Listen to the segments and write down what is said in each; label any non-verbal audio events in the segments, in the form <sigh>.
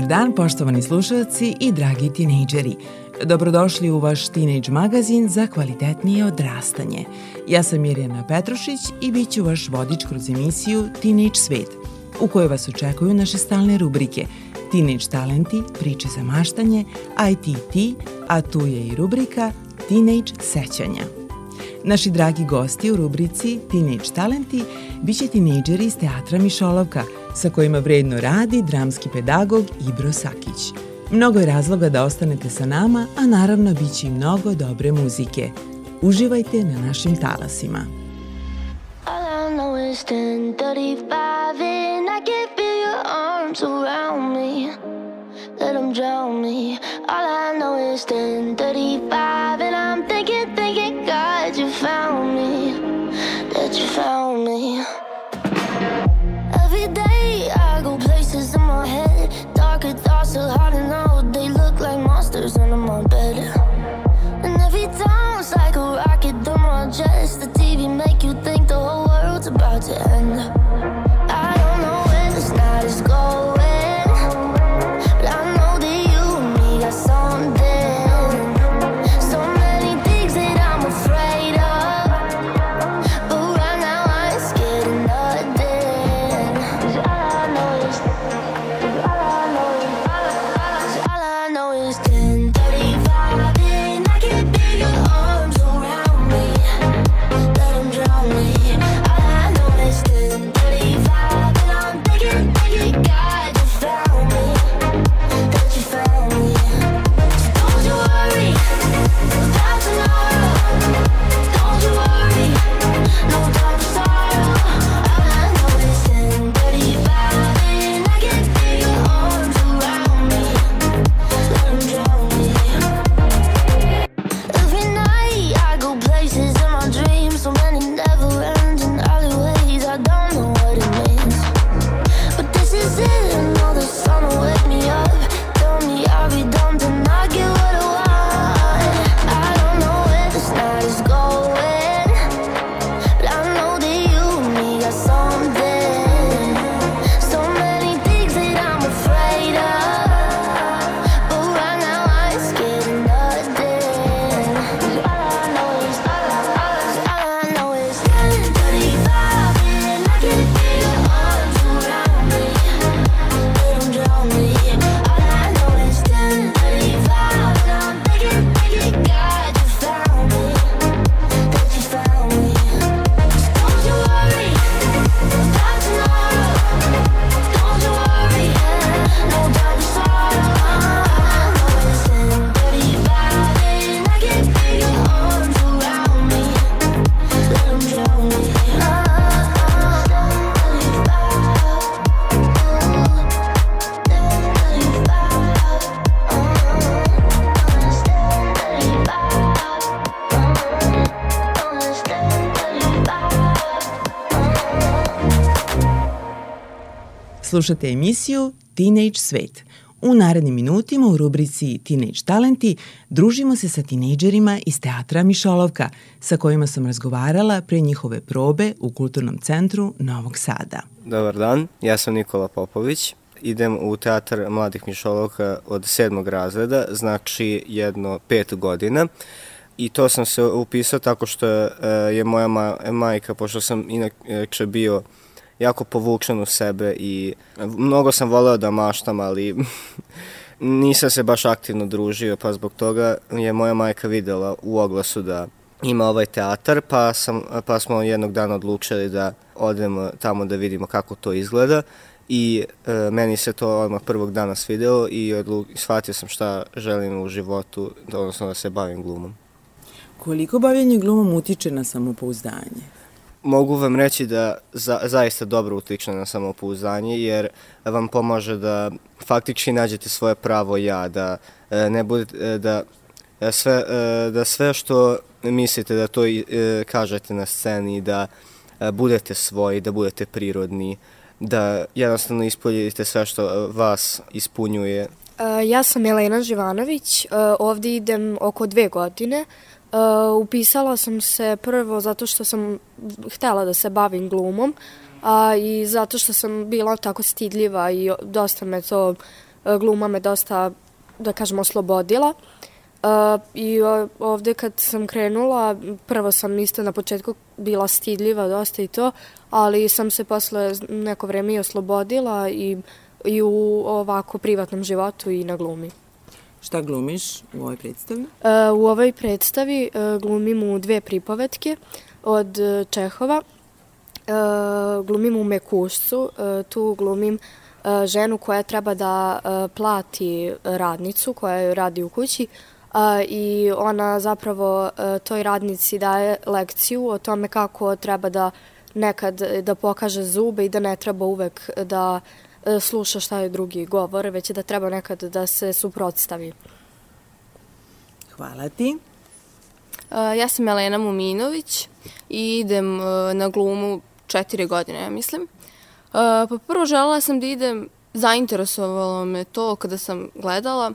Dobar dan, poštovani slušalci i dragi tinejdžeri. Dobrodošli u vaš Teenage magazin za kvalitetnije odrastanje. Ja sam Mirjana Petrušić i bit ću vaš vodič kroz emisiju Teenage svet, u kojoj vas očekuju naše stalne rubrike Teenage talenti, priče za maštanje, ITT, a tu je i rubrika Teenage sećanja. Naši dragi gosti u rubrici Teenage talenti biće tinejdžeri iz teatra Mišolovka, sa kojima vredno radi dramski pedagog Ibro Sakić. Mnogo je razloga da ostanete sa nama, a naravno bit će i mnogo dobre muzike. Uživajte na našim talasima. All I know is 10:35 and I can feel your arms around me. Let them drown me. All I know is 10:35 and I'm Slušate emisiju Teenage svet. U narednim minutima u rubrici Teenage talenti družimo se sa tinejdžerima iz teatra Mišolovka, sa kojima sam razgovarala pre njihove probe u Kulturnom centru Novog Sada. Dobar dan, ja sam Nikola Popović. Idem u teatar mladih Mišolovka od sedmog razreda, znači jedno pet godina. I to sam se upisao tako što e, je moja ma majka, pošto sam inače bio jako povučen u sebe i mnogo sam voleo da maštam, ali <laughs> nisam se baš aktivno družio, pa zbog toga je moja majka videla u oglasu da ima ovaj teatar, pa, sam, pa smo jednog dana odlučili da odemo tamo da vidimo kako to izgleda i e, meni se to odmah prvog dana svidelo i odlu, shvatio sam šta želim u životu, odnosno da se bavim glumom. Koliko bavljenje glumom utiče na samopouzdanje? Mogu vam reći da za, zaista dobro utiče na samopouzdanje jer vam pomaže da faktički nađete svoje pravo ja, da e, ne budete, e, da e, sve, da sve što mislite da to kažete na sceni, da budete svoji, da budete prirodni, da jednostavno ispoljite sve što vas ispunjuje. Ja sam Elena Živanović, ovde idem oko dve godine. Uh, upisala sam se prvo zato što sam htela da se bavim glumom a, i zato što sam bila tako stidljiva i dosta me to, gluma me dosta, da kažem, oslobodila. Uh, I ovde kad sam krenula, prvo sam isto na početku bila stidljiva dosta i to, ali sam se posle neko vreme i oslobodila i, i u ovako privatnom životu i na glumi. Šta glumiš u ovoj predstavi? Uh, u ovoj predstavi uh, glumim u dve pripovetke od uh, Čehova. Glumim u Mekušcu, tu glumim ženu koja treba da plati radnicu koja radi u kući i ona zapravo toj radnici daje lekciju o tome kako treba da nekad da pokaže zube i da ne treba uvek da uh, E, sluša šta je drugi govor, već da treba nekad da se suprotstavi. Hvala ti. E, ja sam Elena Muminović i idem e, na glumu četiri godine, ja mislim. Pa prvo želela sam da idem, zainteresovalo me to kada sam gledala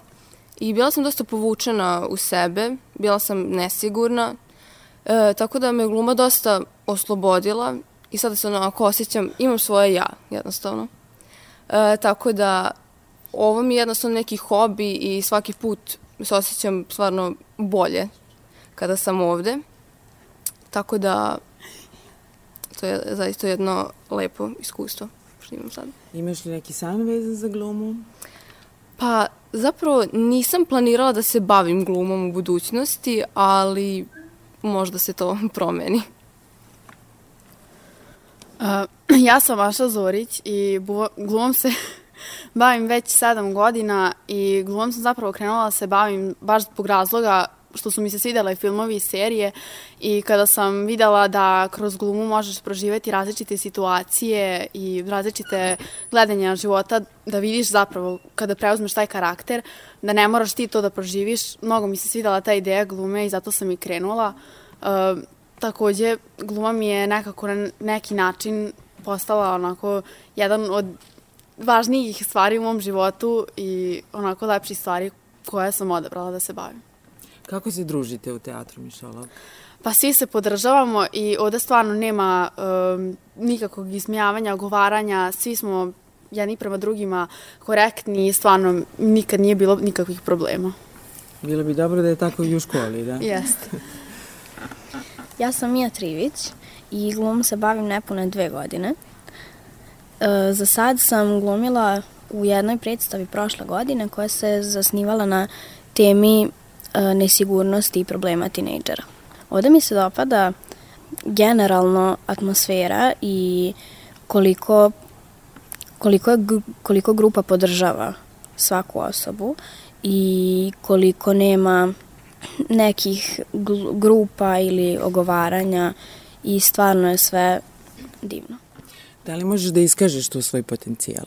i bila sam dosta povučena u sebe, bila sam nesigurna, e, tako da me gluma dosta oslobodila i sada se onako osjećam, imam svoje ja, jednostavno. E, tako da ovo mi je jednostavno neki hobi i svaki put se osjećam stvarno bolje kada sam ovde. Tako da to je zaista jedno lepo iskustvo što imam sad. Imaš li neki san vezan za glumu? Pa zapravo nisam planirala da se bavim glumom u budućnosti, ali možda se to <laughs> promeni. Uh, <clears throat> ja sam Maša Zorić i glumom se <laughs> bavim već sedam godina i glumom sam zapravo krenula da se bavim baš zbog razloga što su mi se svidele filmovi i serije i kada sam videla da kroz glumu možeš proživeti različite situacije i različite gledanja života, da vidiš zapravo kada preuzmeš taj karakter, da ne moraš ti to da proživiš. Mnogo mi se svidela ta ideja glume i zato sam i krenula. Takođe, gluma mi je nekako na neki način postala onako jedan od važnijih stvari u mom životu i onako lepših stvari koje sam odabrala da se bavim. Kako se družite u teatru Mišolov? Pa svi se podržavamo i ovde stvarno nema um, nikakvog ismijavanja, ogovaranja, svi smo jedni prema drugima korektni i stvarno nikad nije bilo nikakvih problema. Bilo bi dobro da je tako i u školi, da? Jeste. <laughs> Ja sam Mija Trivić i glum se bavim nepune dve godine. E, za sad sam glumila u jednoj predstavi prošle godine koja se zasnivala na temi e, nesigurnosti i problema tinejdžera. Ovde mi se dopada generalno atmosfera i koliko, koliko, je, koliko grupa podržava svaku osobu i koliko nema nekih grupa ili ogovaranja i stvarno je sve divno. Da li možeš da iskažeš tu svoj potencijal?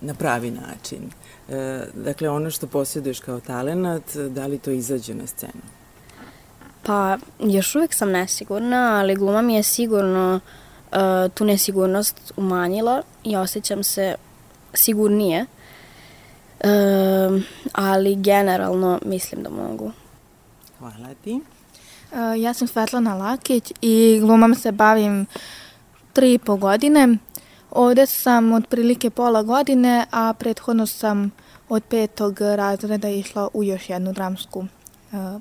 Na pravi način. E, dakle, ono što posjeduješ kao talenat, da li to izađe na scenu? Pa, još uvek sam nesigurna, ali gluma mi je sigurno uh, tu nesigurnost umanjila i osjećam se sigurnije Um, ali generalno mislim da mogu. Hvala ti. Uh, ja sam Svetlana Lakić i glumom se bavim tri i po godine. Ovde sam otprilike pola godine, a prethodno sam od petog razreda išla u još jednu dramsku uh,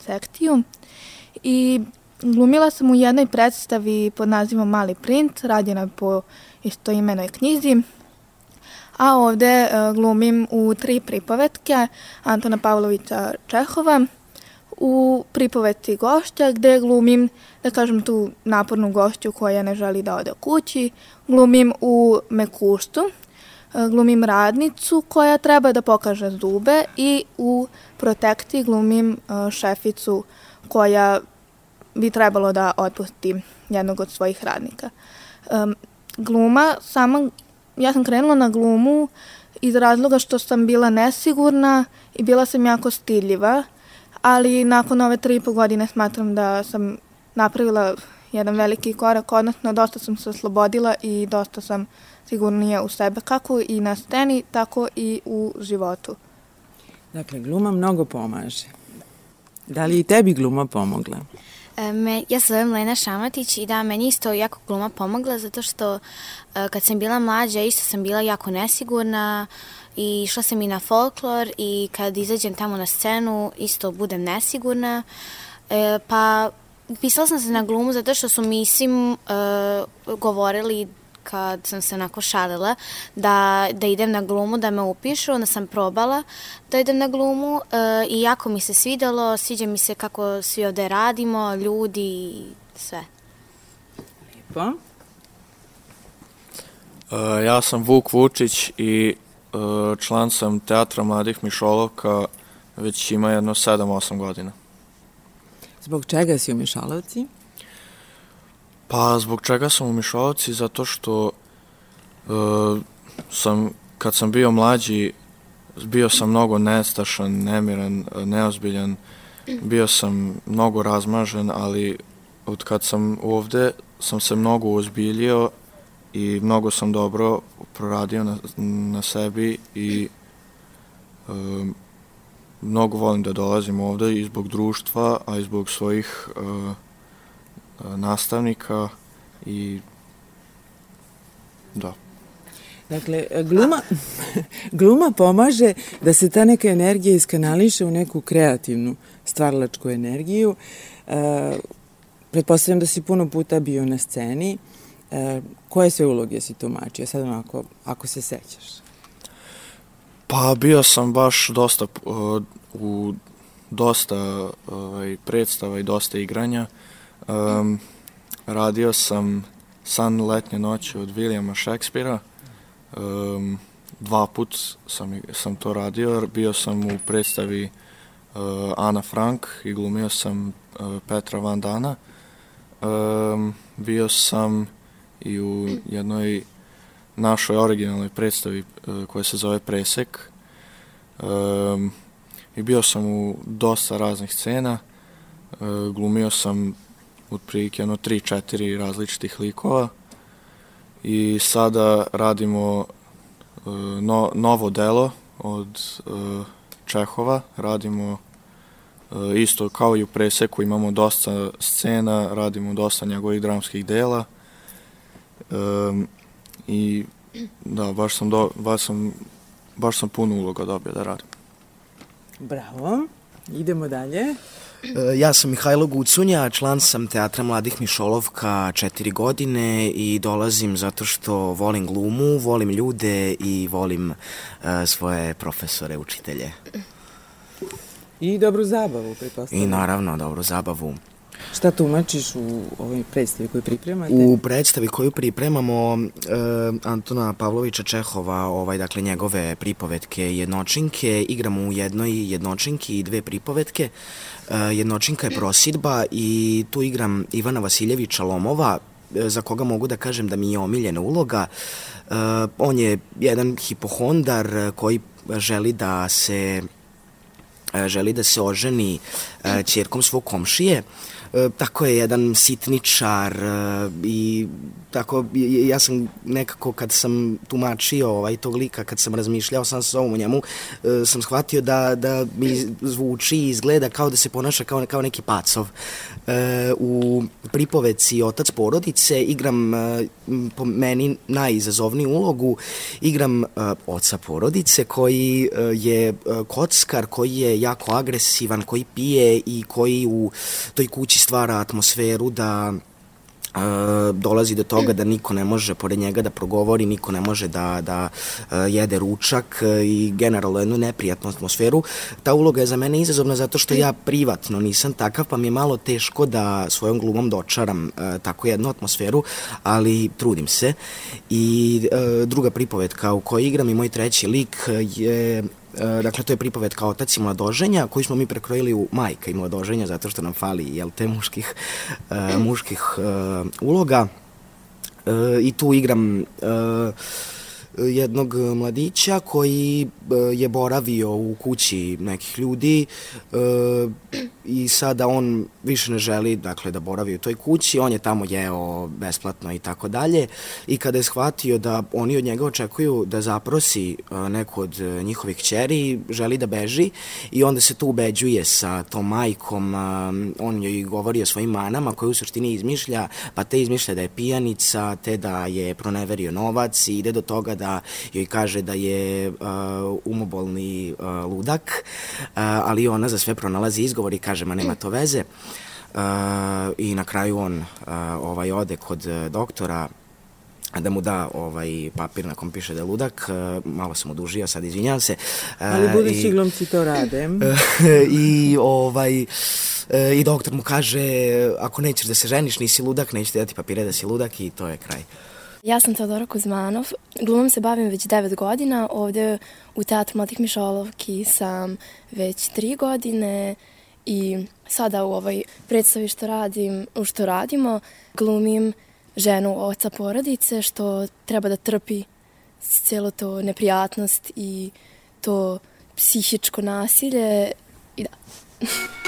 sekciju. I glumila sam u jednoj predstavi pod nazivom Mali print, rađena po istoimenoj knjizi a ovde uh, glumim u tri pripovetke Antona Pavlovića Čehova, u pripoveti Gošća gde glumim, da kažem, tu napornu gošću koja ne želi da ode kući, glumim u Mekuštu, uh, glumim radnicu koja treba da pokaže zube i u Protekti glumim uh, šeficu koja bi trebalo da otpusti jednog od svojih radnika. Um, gluma, sama, ja sam krenula na glumu iz razloga što sam bila nesigurna i bila sam jako stidljiva, ali nakon ove tri i po godine smatram da sam napravila jedan veliki korak, odnosno dosta sam se oslobodila i dosta sam sigurnija u sebe, kako i na sceni, tako i u životu. Dakle, gluma mnogo pomaže. Da li i tebi gluma pomogla? E, me, ja se zovem Lena Šamatić i da, meni isto jako gluma pomogla zato što e, kad sam bila mlađa isto sam bila jako nesigurna i išla sam i na folklor i kad izađem tamo na scenu isto budem nesigurna. E, pa pisala sam se na glumu zato što su mislim e, govorili kad sam se onako šalila da, da idem na glumu, da me upišu, onda sam probala da idem na glumu e, i jako mi se svidelo, sviđa mi se kako svi ovde radimo, ljudi i sve. Lijepo. Uh, ja sam Vuk Vučić i uh, član sam Teatra Mladih Mišolovka već ima jedno 7-8 godina. Zbog čega si u Mišalovci? Pa zbog čega sam u Mišolovci? Zato što uh, sam, kad sam bio mlađi, bio sam mnogo nestašan, nemiran, neozbiljan, bio sam mnogo razmažen, ali od kad sam ovde sam se mnogo ozbiljio i mnogo sam dobro proradio na, na sebi i um, mnogo volim da dolazim ovde i zbog društva, a i zbog svojih uh, nastavnika i da. Dakle, gluma, gluma pomaže da se ta neka energija iskanališe u neku kreativnu stvarlačku energiju. E, pretpostavljam da si puno puta bio na sceni. E, koje sve uloge si tumačio? Sad onako, ako se sećaš. Pa bio sam baš dosta uh, u dosta uh, predstava i dosta igranja. Um, radio sam San letnje noći od Williama Shakespearea. Um, dva put sam, sam to radio. Bio sam u predstavi uh, Ana Frank i glumio sam uh, Petra Van Dana. Um, bio sam i u jednoj našoj originalnoj predstavi uh, koja se zove Presek. Um, I bio sam u dosta raznih scena. Uh, glumio sam otprilike ono 3-4 različitih likova i sada radimo uh, no, novo delo od uh, Čehova, radimo uh, isto kao i u preseku imamo dosta scena, radimo dosta njegovih dramskih dela um, i da, baš sam, do, baš sam, baš sam puno uloga dobio da radim. Bravo. Idemo dalje. E, ja sam Mihajlo Gucunja, član sam Teatra Mladih Mišolovka četiri godine i dolazim zato što volim glumu, volim ljude i volim uh, svoje profesore, učitelje. I dobru zabavu, pretpostavljam. I naravno, dobru zabavu. Šta tumačiš u ovoj predstavi koju pripremate? U predstavi koju pripremamo e, Antona Pavlovića Čehova, ovaj, dakle njegove pripovetke jednočinke, igramo u jednoj jednočinki i dve pripovetke. E, jednočinka je prosidba i tu igram Ivana Vasiljevića Lomova, e, za koga mogu da kažem da mi je omiljena uloga. E, on je jedan hipohondar koji želi da se želi da se oženi čerkom svog komšije. E, tako je jedan sitničar e, i tako ja sam nekako kad sam tumačio ovaj tog lika kad sam razmišljao sam sa ovom o njemu e, sam shvatio da, da mi zvuči i izgleda kao da se ponaša kao, kao neki pacov. U pripoveci Otac porodice igram po meni najizazovniju ulogu igram oca porodice koji je kockar koji je jako agresivan koji pije i koji u toj kući stvara atmosferu da Uh, dolazi do toga da niko ne može pored njega da progovori, niko ne može da, da uh, jede ručak uh, i generalno jednu neprijatnu atmosferu. Ta uloga je za mene izazovna zato što ja privatno nisam takav, pa mi je malo teško da svojom glumom dočaram tako jednu atmosferu, ali trudim se. I druga pripovetka u kojoj igram i moj treći lik je dakle, to je pripovetka Otac i mladoženja, koju smo mi prekrojili u majka i mladoženja, zato što nam fali, jel te, muških, uh, muških uh, uloga. I tu igram jednog mladića koji e, je boravio u kući nekih ljudi e, i sada on više ne želi dakle, da boravi u toj kući, on je tamo jeo besplatno i tako dalje i kada je shvatio da oni od njega očekuju da zaprosi e, neku od njihovih kćeri, želi da beži i onda se tu ubeđuje sa tom majkom, on joj govori o svojim manama koje u suštini izmišlja, pa te izmišlja da je pijanica, te da je proneverio novac i ide do toga da da joj kaže da je uh, umobolni uh, ludak, uh, ali ona za sve pronalazi izgovor i kaže ma nema to veze. Uh, I na kraju on uh, ovaj ode kod uh, doktora da mu da ovaj papir na kom piše da je ludak, uh, malo sam odužio, sad izvinjavam se. Uh, Ali budući glumci to rade. <laughs> I ovaj i doktor mu kaže ako nećeš da se ženiš, nisi ludak, nećete dati papire da si ludak i to je kraj. Ja sam Teodora Kuzmanov. Glumom se bavim već 9 godina. Ovde u Teatru Mladih Mišolovki sam već 3 godine i sada u ovoj predstavi što radim, u što radimo, glumim ženu oca porodice što treba da trpi cijelo to neprijatnost i to psihičko nasilje i da. <laughs>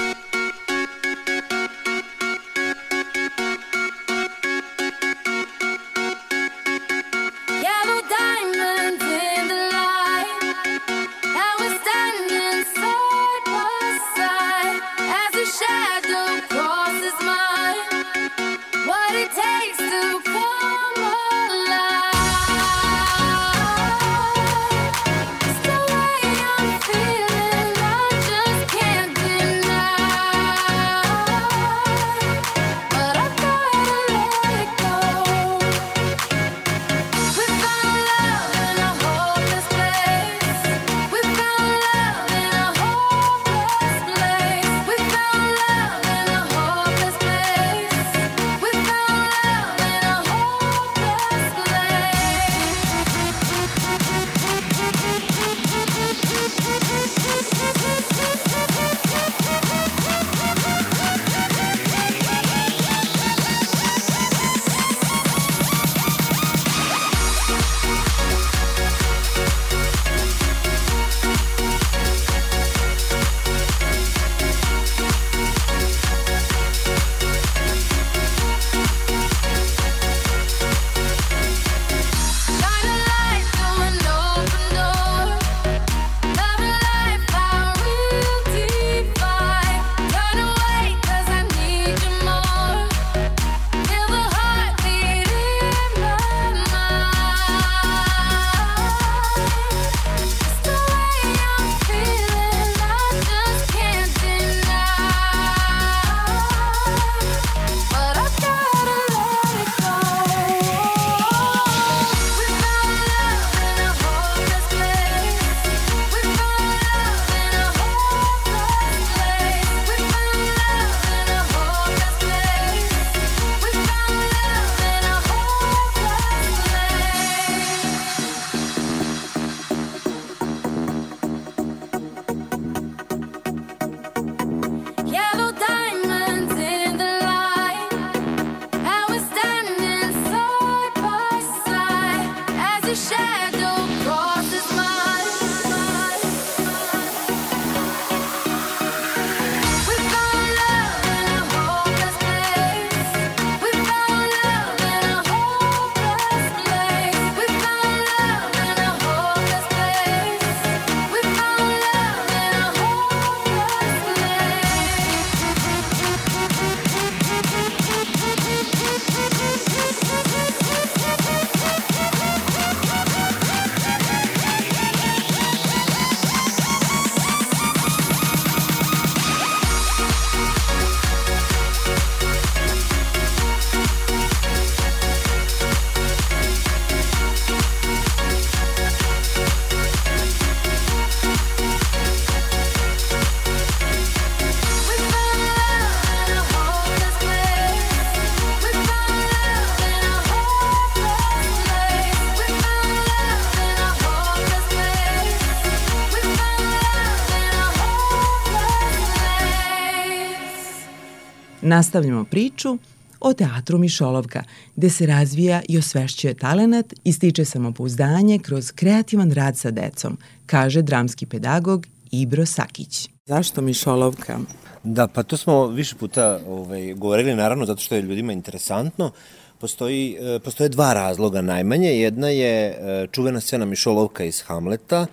Nastavljamo priču o teatru Mišolovka, gde se razvija i osvešćuje talenat i stiče samopouzdanje kroz kreativan rad sa decom, kaže dramski pedagog Ibro Sakić. Zašto Mišolovka? Da, pa to smo više puta ovaj, govorili, naravno, zato što je ljudima interesantno. Postoji, e, postoje dva razloga najmanje. Jedna je e, čuvena scena Mišolovka iz Hamleta,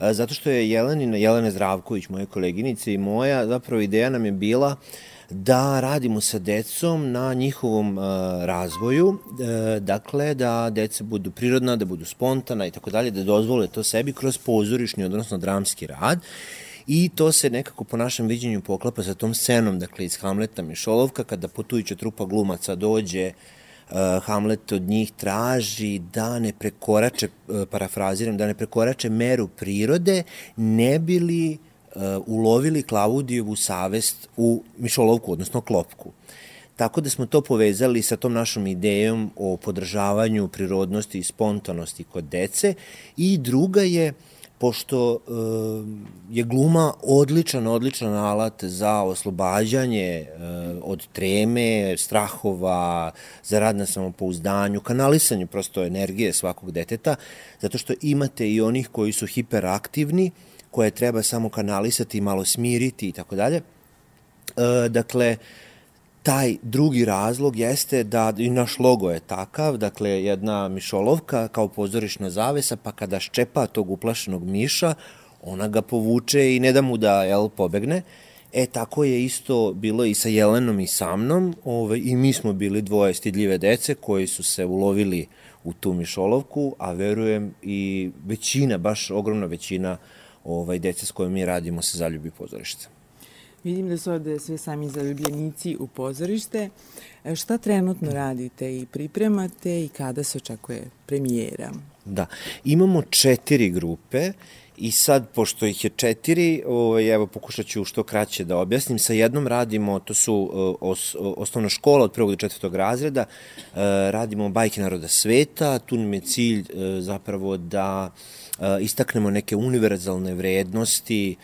e, zato što je Jelenina, Jelena Zdravković, moje koleginice i moja, zapravo ideja nam je bila da radimo sa decom na njihovom uh, razvoju, uh, dakle da deca budu prirodna, da budu spontana i tako dalje, da dozvole to sebi kroz pozorišni, odnosno dramski rad. I to se nekako po našem viđenju poklapa sa tom scenom, dakle iz Hamleta Mišolovka, kada putujuća trupa glumaca dođe uh, Hamlet od njih traži da ne prekorače, parafraziram, da ne prekorače meru prirode, ne bili ulovili Klaudijevu savest u Mišolovku, odnosno klopku. Tako da smo to povezali sa tom našom idejom o podržavanju prirodnosti i spontanosti kod dece i druga je pošto uh, je gluma odličan, odličan alat za oslobađanje uh, od treme, strahova, za rad na samopouzdanju, kanalisanje prosto energije svakog deteta, zato što imate i onih koji su hiperaktivni, koje treba samo kanalisati, malo smiriti i tako dalje. E, dakle, taj drugi razlog jeste da i naš logo je takav, dakle jedna mišolovka kao pozorišna zavesa, pa kada ščepa tog uplašenog miša, ona ga povuče i ne da mu da jel, pobegne. E, tako je isto bilo i sa Jelenom i sa mnom, ove, i mi smo bili dvoje stidljive dece koji su se ulovili u tu mišolovku, a verujem i većina, baš ogromna većina uh, ovaj, dece s kojom mi radimo se zaljubi pozorište. Vidim da su ovde sve sami zaljubljenici u pozorište. E, šta trenutno radite i pripremate i kada se očekuje premijera? Da, imamo četiri grupe i sad, pošto ih je četiri, ovaj, evo pokušat ću što kraće da objasnim. Sa jednom radimo, to su uh, os, osnovna škola od prvog do četvrtog razreda, uh, radimo bajke naroda sveta, tu nam je cilj zapravo da istaknemo neke univerzalne vrednosti,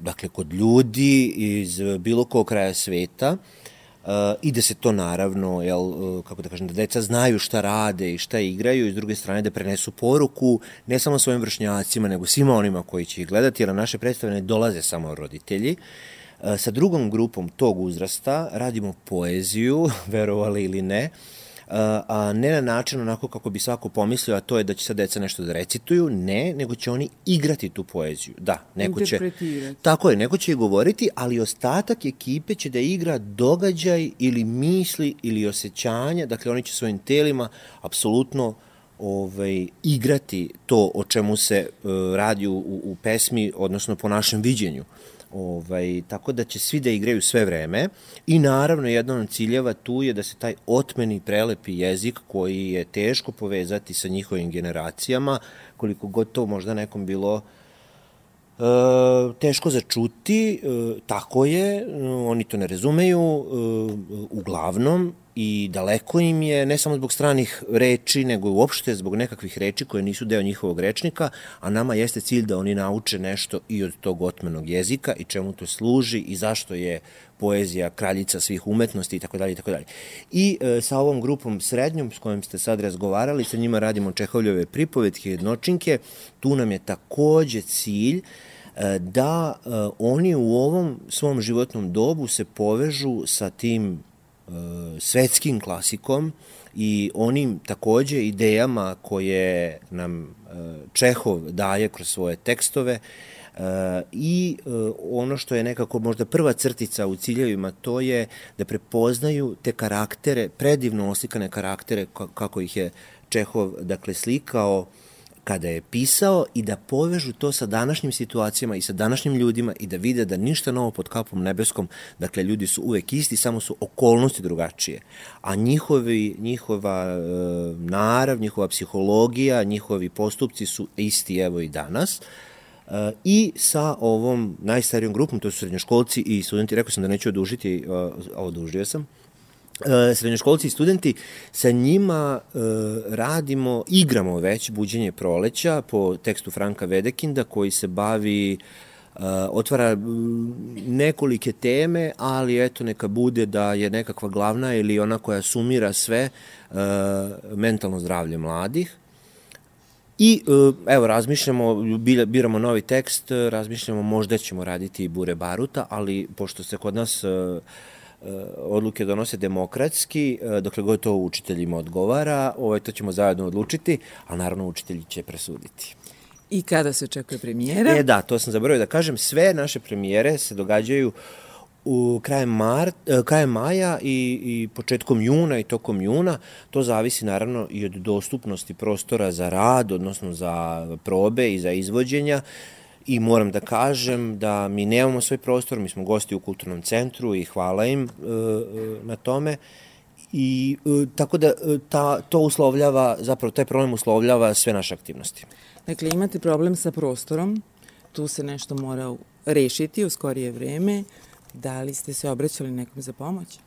dakle, kod ljudi iz bilo kog kraja sveta, i da se to naravno, jel, kako da kažem, da deca znaju šta rade i šta igraju i s druge strane da prenesu poruku ne samo svojim vršnjacima, nego svima onima koji će ih gledati, jer na naše predstave ne dolaze samo roditelji. Sa drugom grupom tog uzrasta radimo poeziju, <laughs> verovali ili ne, a ne na način onako kako bi svako pomislio, a to je da će sad deca nešto da recituju, ne, nego će oni igrati tu poeziju. Da, neko će... Tako je, neko će i govoriti, ali ostatak ekipe će da igra događaj ili misli ili osjećanja, dakle oni će svojim telima apsolutno ovaj, igrati to o čemu se uh, radi u, u pesmi, odnosno po našem viđenju. Ovaj, tako da će svi da igraju sve vreme. I naravno jedan od ciljeva tu je da se taj otmeni prelepi jezik koji je teško povezati sa njihovim generacijama, koliko god to možda nekom bilo e, teško za čuti, e, tako je, oni to ne razumeju, e, uglavnom i daleko im je, ne samo zbog stranih reči, nego uopšte zbog nekakvih reči koje nisu deo njihovog rečnika, a nama jeste cilj da oni nauče nešto i od tog otmenog jezika i čemu to služi i zašto je poezija kraljica svih umetnosti i tako dalje i tako dalje. I e, sa ovom grupom srednjom s kojom ste sad razgovarali, sa njima radimo Čehovljove pripovetke jednočinke, tu nam je takođe cilj e, da e, oni u ovom svom životnom dobu se povežu sa tim svetskim klasikom i onim takođe idejama koje nam e, Čehov daje kroz svoje tekstove e, i e, ono što je nekako možda prva crtica u ciljevima to je da prepoznaju te karaktere, predivno oslikane karaktere kako ih je Čehov dakle slikao kada je pisao i da povežu to sa današnjim situacijama i sa današnjim ljudima i da vide da ništa novo pod kapom nebeskom, dakle ljudi su uvek isti, samo su okolnosti drugačije. A njihovi, njihova e, narav, njihova psihologija, njihovi postupci su isti evo i danas. E, I sa ovom najstarijom grupom, to su srednjoškolci i studenti, rekao sam da neću odužiti, a odužio sam, E, srednjoškolci i studenti, sa njima e, radimo, igramo već Buđenje proleća po tekstu Franka Vedekinda koji se bavi e, otvara nekolike teme, ali eto neka bude da je nekakva glavna ili ona koja sumira sve uh, mentalno zdravlje mladih. I evo, razmišljamo, biramo novi tekst, razmišljamo možda ćemo raditi i Bure Baruta, ali pošto se kod nas odluke donose demokratski, dokle god to učiteljima odgovara, ovaj, to ćemo zajedno odlučiti, ali naravno učitelji će presuditi. I kada se očekuje premijera? E da, to sam zaboravio da kažem, sve naše premijere se događaju u krajem, mar, e, krajem maja i, i početkom juna i tokom juna. To zavisi naravno i od dostupnosti prostora za rad, odnosno za probe i za izvođenja. I moram da kažem da mi nemamo svoj prostor, mi smo gosti u kulturnom centru i hvala im e, e na tome. I e, tako da ta, to uslovljava, zapravo taj problem uslovljava sve naše aktivnosti. Dakle, imate problem sa prostorom, tu se nešto mora rešiti u skorije vreme. Da li ste se obraćali nekom za pomoć? E,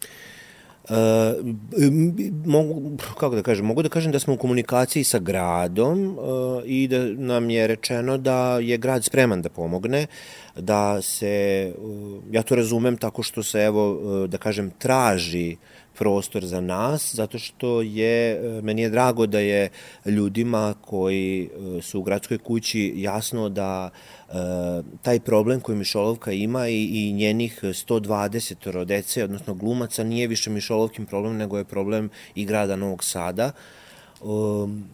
mogu, kako da kažem, mogu da kažem da smo u komunikaciji sa gradom e, i da nam je rečeno da je grad spreman da pomogne, da se, ja to razumem tako što se, evo, da kažem, traži prostor za nas, zato što je, meni je drago da je ljudima koji e, su u gradskoj kući jasno da e, taj problem koji Mišolovka ima i, i njenih 120 dece, odnosno glumaca, nije više Mišolovkin problem, nego je problem i grada Novog Sada. Um,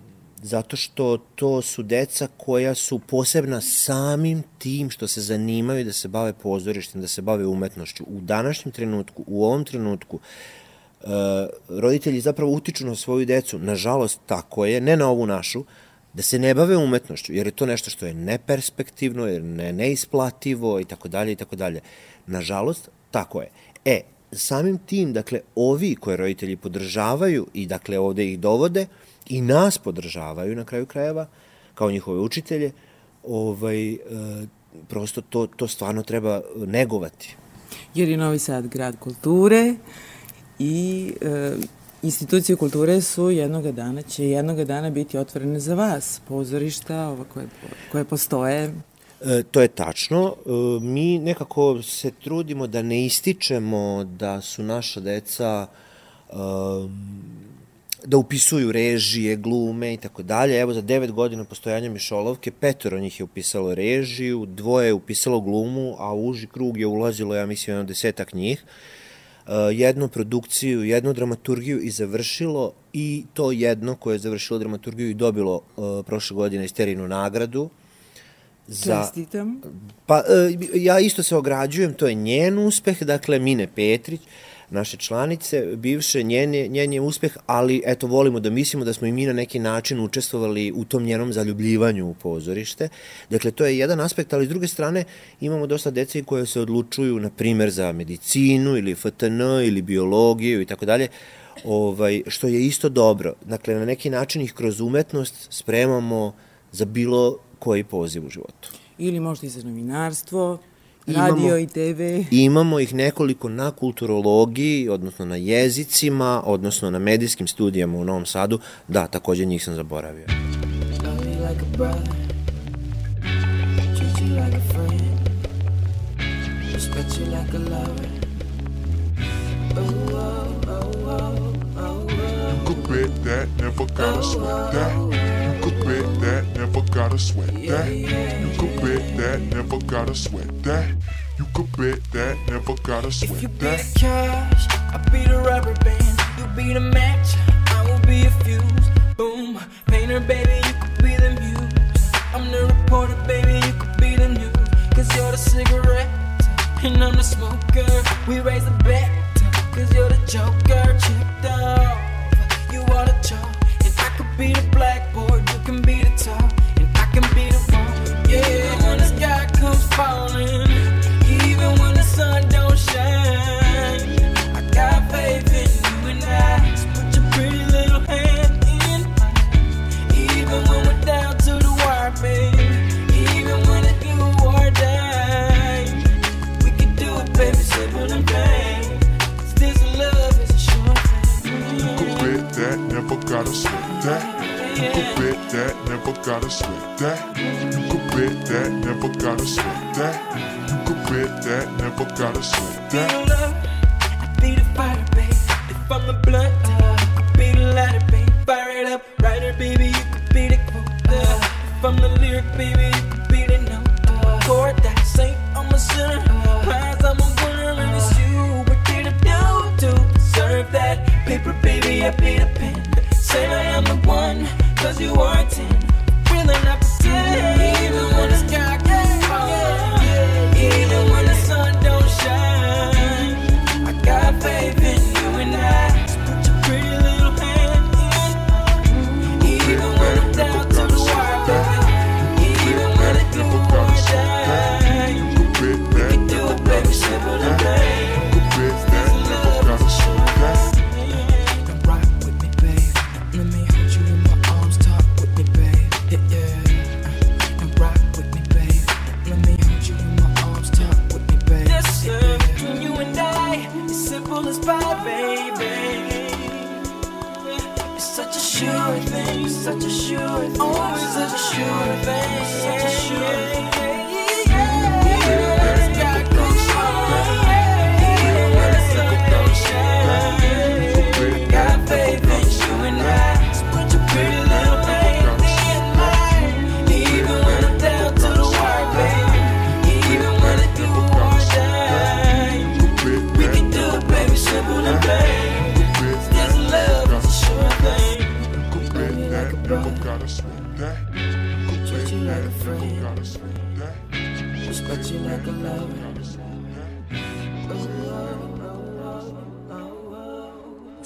zato što to su deca koja su posebna samim tim što se zanimaju da se bave pozorištem, da se bave umetnošću. U današnjem trenutku, u ovom trenutku, e, roditelji zapravo utiču na svoju decu, nažalost tako je, ne na ovu našu, da se ne bave umetnošću, jer je to nešto što je neperspektivno, jer ne, neisplativo i tako dalje i tako dalje. Nažalost, tako je. E, samim tim, dakle, ovi koje roditelji podržavaju i dakle ovde ih dovode i nas podržavaju na kraju krajeva, kao njihove učitelje, ovaj, e, prosto to, to stvarno treba negovati. Jer je Novi Sad grad kulture, i e, institucije kulture su jednog dana, će jednog dana biti otvorene za vas, pozorišta ova koje, koje postoje. E, to je tačno. E, mi nekako se trudimo da ne ističemo da su naša deca e, da upisuju režije, glume i tako dalje. Evo za devet godina postojanja Mišolovke, petoro njih je upisalo režiju, dvoje je upisalo glumu, a u uži krug je ulazilo, ja mislim, jedno desetak njih. Uh, jednu produkciju, jednu dramaturgiju i završilo i to jedno koje je završilo dramaturgiju i dobilo uh, prošle godine isterinu nagradu. Za, Čestitam. Pa uh, ja isto se ograđujem, to je njen uspeh, dakle Mine Petrić. Uh, naše članice, bivše, njen je, njen je uspeh, ali eto, volimo da mislimo da smo i mi na neki način učestvovali u tom njenom zaljubljivanju u pozorište. Dakle, to je jedan aspekt, ali s druge strane imamo dosta dece koje se odlučuju, na primer, za medicinu ili FTN ili biologiju i tako dalje, ovaj, što je isto dobro. Dakle, na neki način ih kroz umetnost spremamo za bilo koji poziv u životu. Ili možda i za novinarstvo, radio i TV. Imamo ih nekoliko na kulturologiji, odnosno na jezicima, odnosno na medijskim studijama u Novom Sadu. Da, takođe njih sam zaboravio. You could bet that, never gotta sweat that. Could bet that, never gotta sweat that. You could bet that, never gotta sweat that. You could bet that, never gotta sweat that. if you. Be the cash, I be the rubber band. You be the match, I will be a fuse. Boom, painter, baby, you could be the muse. I'm the reporter, baby, you could be the news. Cause you're the cigarette, and I'm the smoker. We raise the bet,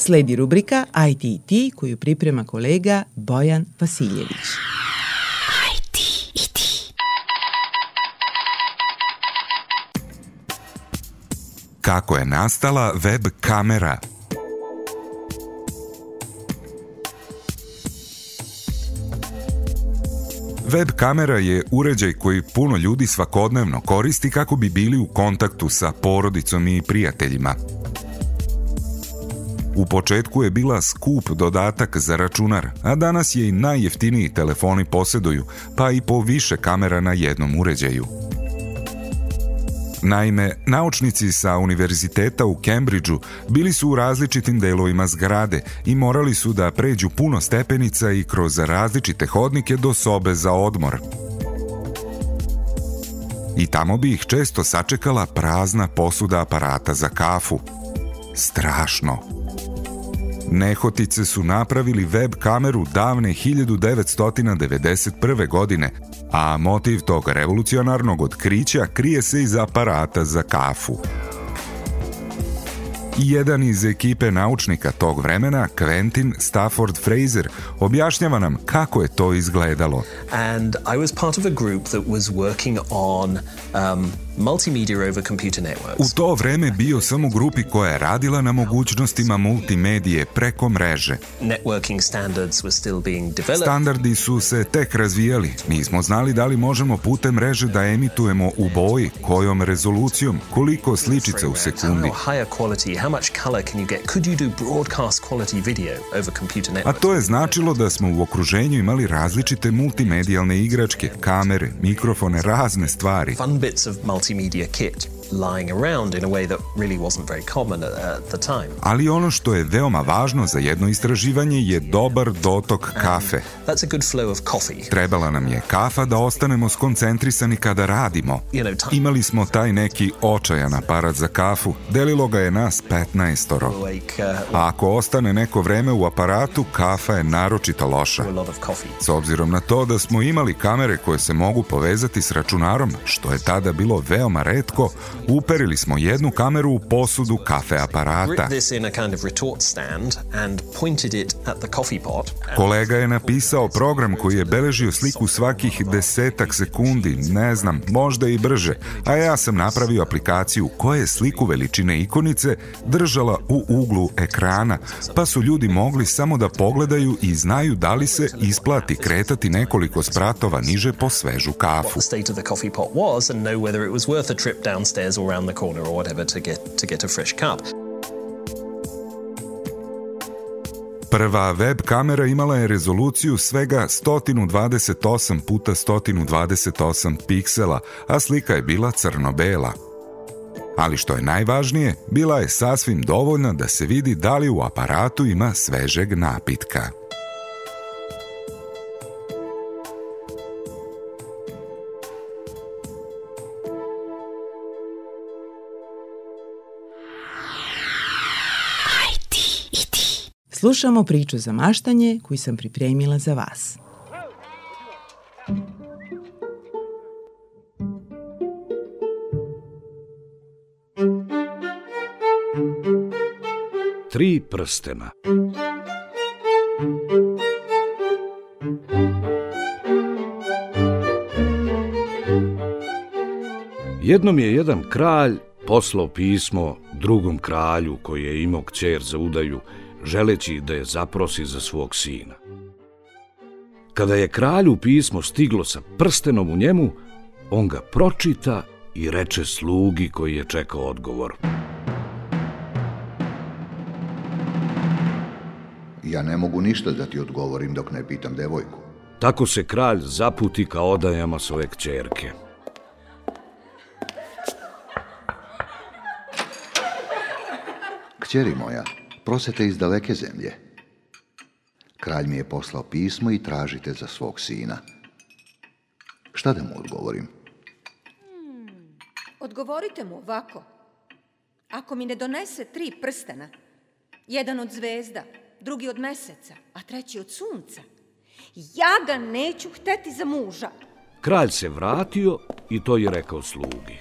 Sledi rubrika ITT koju priprema kolega Bojan Vasiljević. Kako je nastala web kamera? Web kamera je uređaj koji puno ljudi svakodnevno koristi kako bi bili u kontaktu sa porodicom i prijateljima. U početku je bila skup dodatak za računar, a danas je i najjeftiniji telefoni posjeduju, pa i po više kamera na jednom uređaju. Naime, naučnici sa univerziteta u Cambridgeu bili su u različitim delovima zgrade i morali su da pređu puno stepenica i kroz različite hodnike do sobe za odmor. I tamo bi ih često sačekala prazna posuda aparata za kafu. Strašno. Nehotice su napravili web kameru davne 1991. godine, a motiv tog revolucionarnog otkrića krije se iz aparata za kafu. Jedan iz ekipe naučnika tog vremena, Quentin Stafford Fraser, objašnjava nam kako je to izgledalo. and I was part of a group that was working on um, multimedia over computer networks. U to vreme bio sam u grupi koja je radila na mogućnostima multimedije preko mreže. Networking standards were still being developed. Standardi su se tek razvijali. Nismo znali da li možemo putem mreže da emitujemo u boji, kojom rezolucijom, koliko sličica u sekundi. Higher quality, how much color can you get? Could you do broadcast quality video over computer A networks? to je značilo da smo u okruženju imali različite multimedijalne igračke, kamere, mikrofone, razne stvari. Fun bits of multimedia multimedia kit. Lying around in a way that really wasn't very common at, the time. Ali ono što je veoma važno za jedno istraživanje je dobar dotok kafe. That's a good flow of coffee. Trebala nam je kafa da ostanemo skoncentrisani kada radimo. Imali smo taj neki očajan aparat za kafu, delilo ga je nas 15-oro. awake uh, A ako ostane neko vreme u aparatu, kafa je naročito loša. S obzirom na to da smo imali kamere koje se mogu povezati s računarom, što je tada bilo veoma redko, uperili smo jednu kameru u posudu kafe aparata. Kolega je napisao program koji je beležio sliku svakih desetak sekundi, ne znam, možda i brže, a ja sam napravio aplikaciju koja je sliku veličine ikonice držala u uglu ekrana, pa su ljudi mogli samo da pogledaju i znaju da li se isplati kretati nekoliko spratova niže po svežu kafu. Downstairs or around the corner or whatever to get to get a fresh cup. Prva web kamera imala je rezoluciju svega 128 puta 128 piksela, a slika je bila crno-bela. Ali što je najvažnije, bila je sasvim dovoljna da se vidi da li u aparatu ima svežeg napitka. Slušamo priču za maštanje koju sam pripremila za vas. Tri prstena Jednom je jedan kralj poslao pismo drugom kralju koji je imao kćer za udaju želeći da je zaprosi za svog sina. Kada je kralju pismo stiglo sa prstenom u njemu, on ga pročita i reče slugi koji je čekao odgovor. Ja ne mogu ništa da ti odgovorim dok ne pitam devojku. Tako se kralj zaputi ka odajama svoje kćerke. Kćeri moja, prosete iz daleke zemlje. Kralj mi je poslao pismo i tražite za svog sina. Šta da mu odgovorim? Hmm, odgovorite mu ovako. Ako mi ne donese tri prstena, jedan od zvezda, drugi od meseca, a treći od sunca, ja ga neću hteti za muža. Kralj se vratio i to je rekao slugi.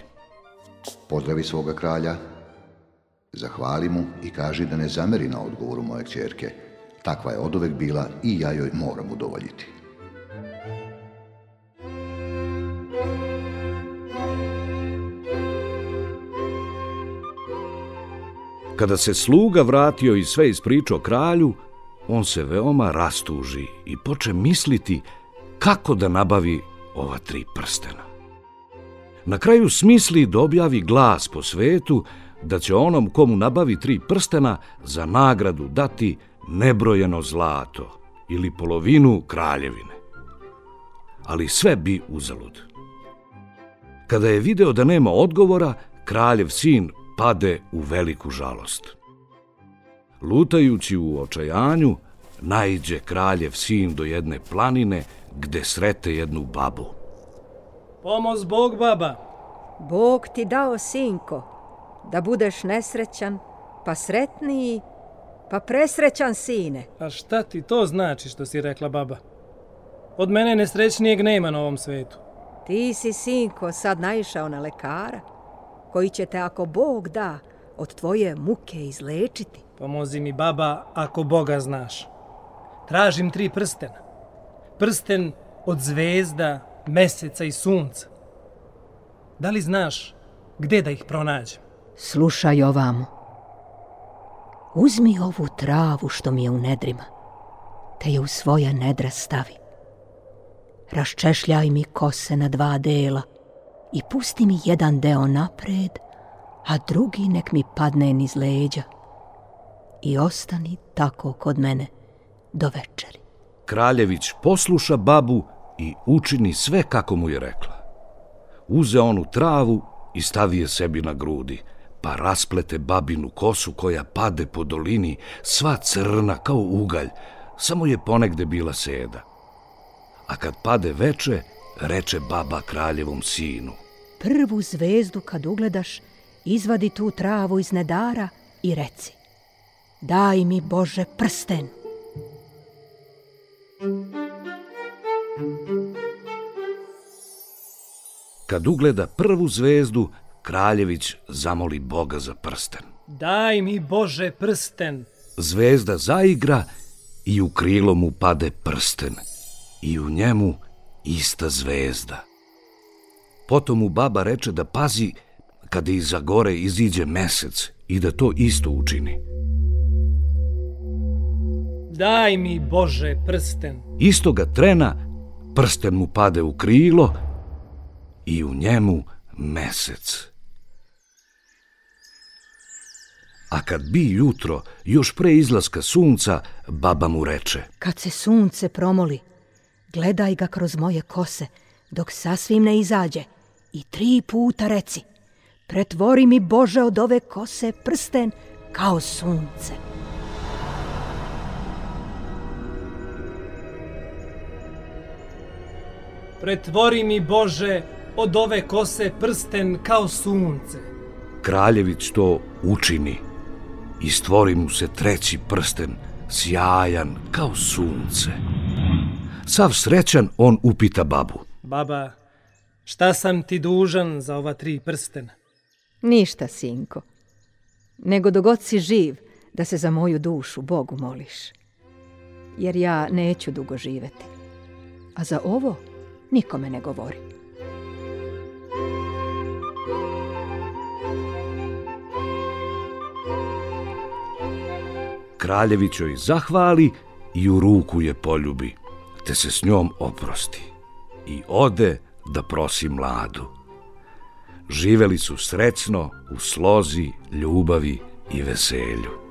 Pozdravi svoga kralja, Zahvali mu i kaži da ne zameri na odgovoru moje čerke. Takva je odovek bila i ja joj moram udovoljiti. Kada se sluga vratio i sve ispričao kralju, on se veoma rastuži i poče misliti kako da nabavi ova tri prstena. Na kraju smisli da objavi glas po svetu da će onom komu nabavi tri prstena za nagradu dati nebrojeno zlato ili polovinu kraljevine. Ali sve bi uzalud. Kada je video da nema odgovora, kraljev sin pade u veliku žalost. Lutajući u očajanju, najđe kraljev sin do jedne planine gde srete jednu babu. Pomoz Bog, baba. Bog ti dao, sinko, da budeš nesrećan, pa sretniji, pa presrećan sine. A šta ti to znači što si rekla baba? Od mene nesrećnijeg nema na ovom svetu. Ti si, sinko, sad naišao na lekara, koji će te, ako Bog da, od tvoje muke izlečiti. Pomozi mi, baba, ako Boga znaš. Tražim tri prstena. Prsten od zvezda, meseca i sunca. Da li znaš gde da ih pronađem? Slušaj ovamo. Uzmi ovu travu što mi je u nedrima, te je u svoja nedra stavi. Raščešljaj mi kose na dva dela i pusti mi jedan deo napred, a drugi nek mi padne niz leđa. I ostani tako kod mene do večeri. Kraljević posluša babu i učini sve kako mu je rekla. Uze onu travu i stavi je sebi na grudi, pa rasplete babinu kosu koja pade po dolini, sva crna kao ugalj, samo je ponegde bila seda. A kad pade veče, reče baba kraljevom sinu. Prvu zvezdu kad ugledaš, izvadi tu travu iz nedara i reci. Daj mi, Bože, prsten. Kad ugleda prvu zvezdu, Kraljević zamoli Boga za prsten. Daj mi, Bože, prsten. Zvezda zaigra i u krilo mu pade prsten. I u njemu ista zvezda. Potom mu baba reče da pazi kada iza gore iziđe mesec i da to isto učini. Daj mi, Bože, prsten. Istoga trena prsten mu pade u krilo i u njemu mesec. A kad bi jutro, još pre izlaska sunca, baba mu reče. Kad se sunce promoli, gledaj ga kroz moje kose, dok sasvim ne izađe i tri puta reci, pretvori mi Bože od ove kose prsten kao sunce. Pretvori mi, Bože, od ove kose prsten kao sunce. Kraljević to učini i stvori mu se treći prsten, sjajan kao sunce. Sav srećan on upita babu. Baba, šta sam ti dužan za ova tri prstena? Ništa, sinko. Nego dogod si živ, da se za moju dušu Bogu moliš. Jer ja neću dugo živeti. A za ovo nikome ne govori. Kraljević joj zahvali i u ruku je poljubi, te se s njom oprosti. I ode da prosi mladu. Živeli su srećno u slozi, ljubavi i veselju.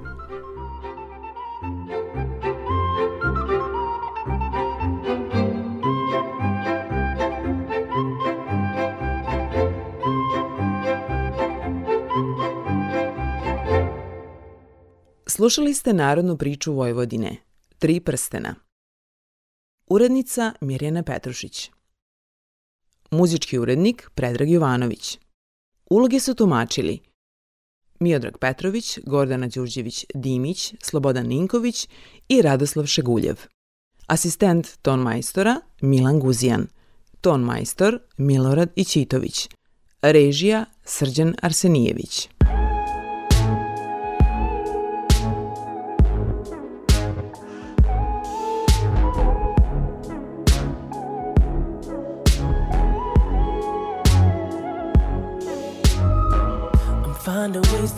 Slušali ste narodnu priču Vojvodine, Tri prstena. Urednica Mirjana Petrušić. Muzički urednik Predrag Jovanović. Uloge su tumačili Miodrag Petrović, Gordana Đurđević-Dimić, Slobodan Ninković i Radoslav Šeguljev. Asistent ton majstora Milan Guzijan. Ton majstor Milorad Ićitović. Režija Srđan Arsenijević.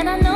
And I know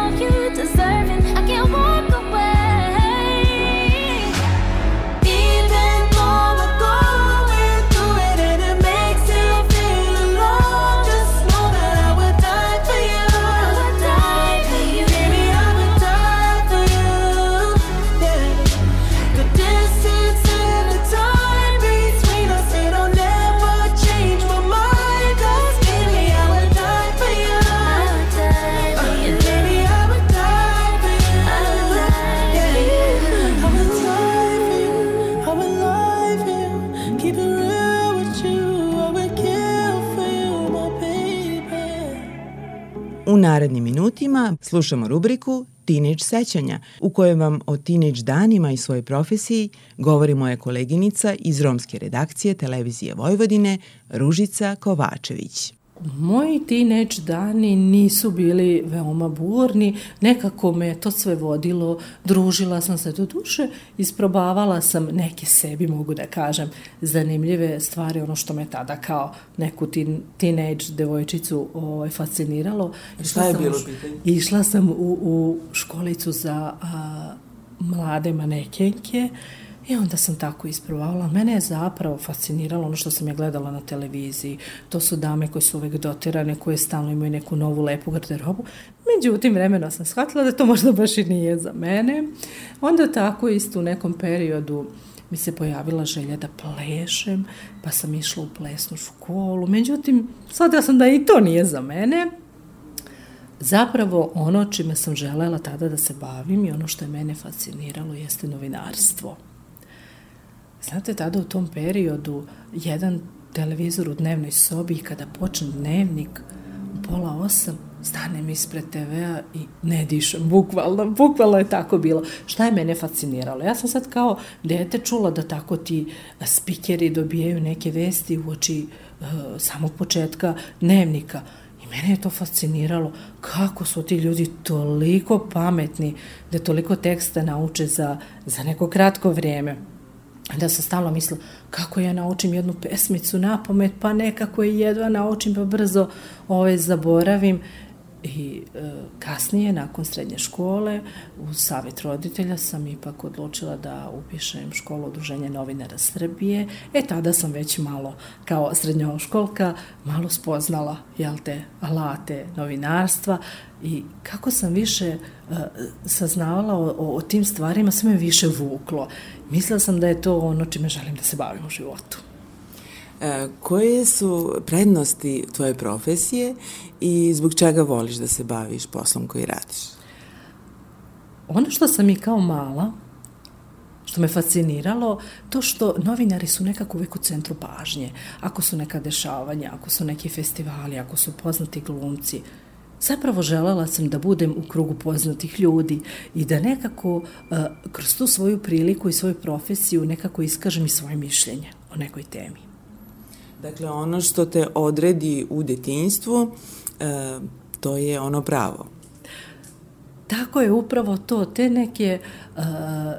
narednim minutima slušamo rubriku Teenage sećanja, u kojem vam o teenage danima i svojoj profesiji govori moja koleginica iz romske redakcije Televizije Vojvodine, Ružica Kovačević. Moji teenage dani nisu bili veoma burni, nekako me to sve vodilo, družila sam se do duše, isprobavala sam neke sebi, mogu da kažem, zanimljive stvari, ono što me tada kao neku teen, teenage devojčicu ovaj, fasciniralo. Šta je sam bilo pitanje? Išla sam u, u školicu za a, mlade manekenke i onda sam tako isprovala. Mene je zapravo fasciniralo ono što sam je gledala na televiziji. To su dame koje su uvek doterane, koje stalno imaju neku novu lepu garderobu. Međutim, vremeno sam shvatila da to možda baš i nije za mene. Onda tako isto u nekom periodu mi se pojavila želja da plešem, pa sam išla u plesnu školu. Međutim, shvatila sam da i to nije za mene. Zapravo ono čime sam želela tada da se bavim i ono što je mene fasciniralo jeste novinarstvo. Znate, tada u tom periodu jedan televizor u dnevnoj sobi i kada počne dnevnik u pola osam, stanem ispred TV-a i ne dišem, bukvalno, bukvalno je tako bilo. Šta je mene fasciniralo? Ja sam sad kao dete čula da tako ti spikeri dobijaju neke vesti u oči uh, samog početka dnevnika. I mene je to fasciniralo kako su ti ljudi toliko pametni da toliko teksta nauče za, za neko kratko vrijeme. Da sam stalno mislila kako ja naučim jednu pesmicu na pamet, pa nekako je jedva naučim, pa brzo ove zaboravim. I e, kasnije, nakon srednje škole, u savjet roditelja sam ipak odlučila da upišem školu Udruženja novinara Srbije. E, tada sam već malo, kao srednjoškolka, malo spoznala, jel te, alate novinarstva i kako sam više e, saznavala o, o, o tim stvarima, sve me više vuklo. Mislila sam da je to ono čime želim da se bavim u životu. E, koje su prednosti tvoje profesije i zbog čega voliš da se baviš poslom koji radiš? Ono što sam i kao mala, što me fasciniralo, to što novinari su nekako uvek u centru pažnje. Ako su neka dešavanja, ako su neki festivali, ako su poznati glumci, zapravo želela sam da budem u krugu poznatih ljudi i da nekako uh, kroz tu svoju priliku i svoju profesiju nekako iskažem i svoje mišljenje o nekoj temi. Dakle, ono što te odredi u detinjstvu, e, to je ono pravo. Tako je upravo to, te neke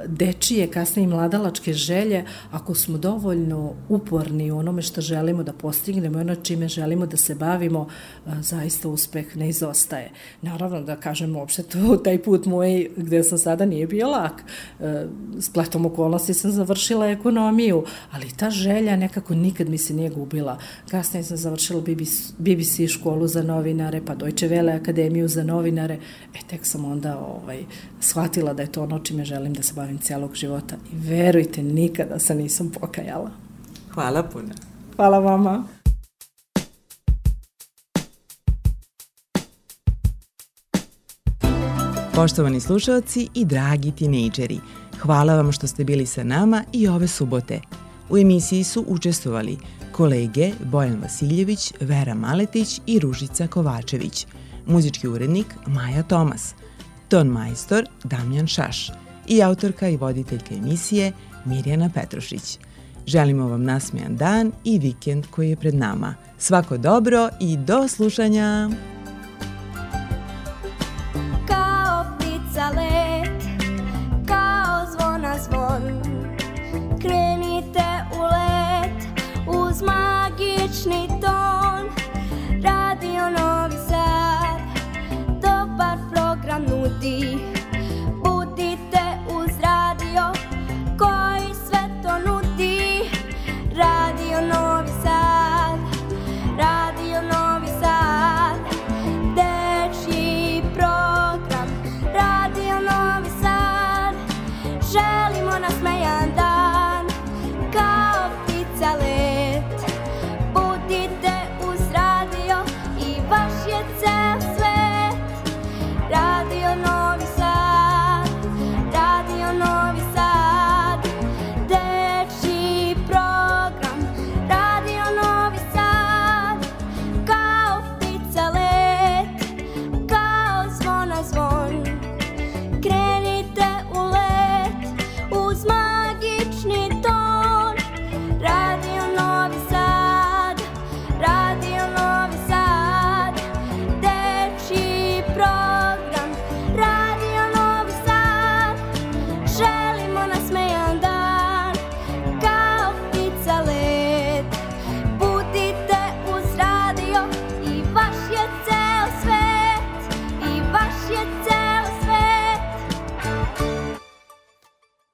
dečije, kasnije i mladalačke želje, ako smo dovoljno uporni u onome što želimo da postignemo i ono čime želimo da se bavimo, uh, zaista uspeh ne izostaje. Naravno da kažem uopšte to, taj put moj gde sam sada nije bio lak. Uh, spletom okolnosti sam završila ekonomiju, ali ta želja nekako nikad mi se nije gubila. Kasnije sam završila BBC, BBC školu za novinare, pa Deutsche Welle akademiju za novinare, e tek sam onda ovaj, shvatila da je to ono čime želim da se bavim cijelog života i verujte, nikada se nisam pokajala. Hvala puno. Hvala vama. Poštovani slušalci i dragi tinejdžeri, hvala vam što ste bili sa nama i ove subote. U emisiji su učestvovali kolege Bojan Vasiljević, Vera Maletić i Ružica Kovačević, muzički urednik Maja Tomas, ton majstor Damjan Šaš i autorka i voditeljka emisije Mirjana Petrušić. Želimo vam nasmejan dan i vikend koji je pred nama. Svako dobro i do slušanja!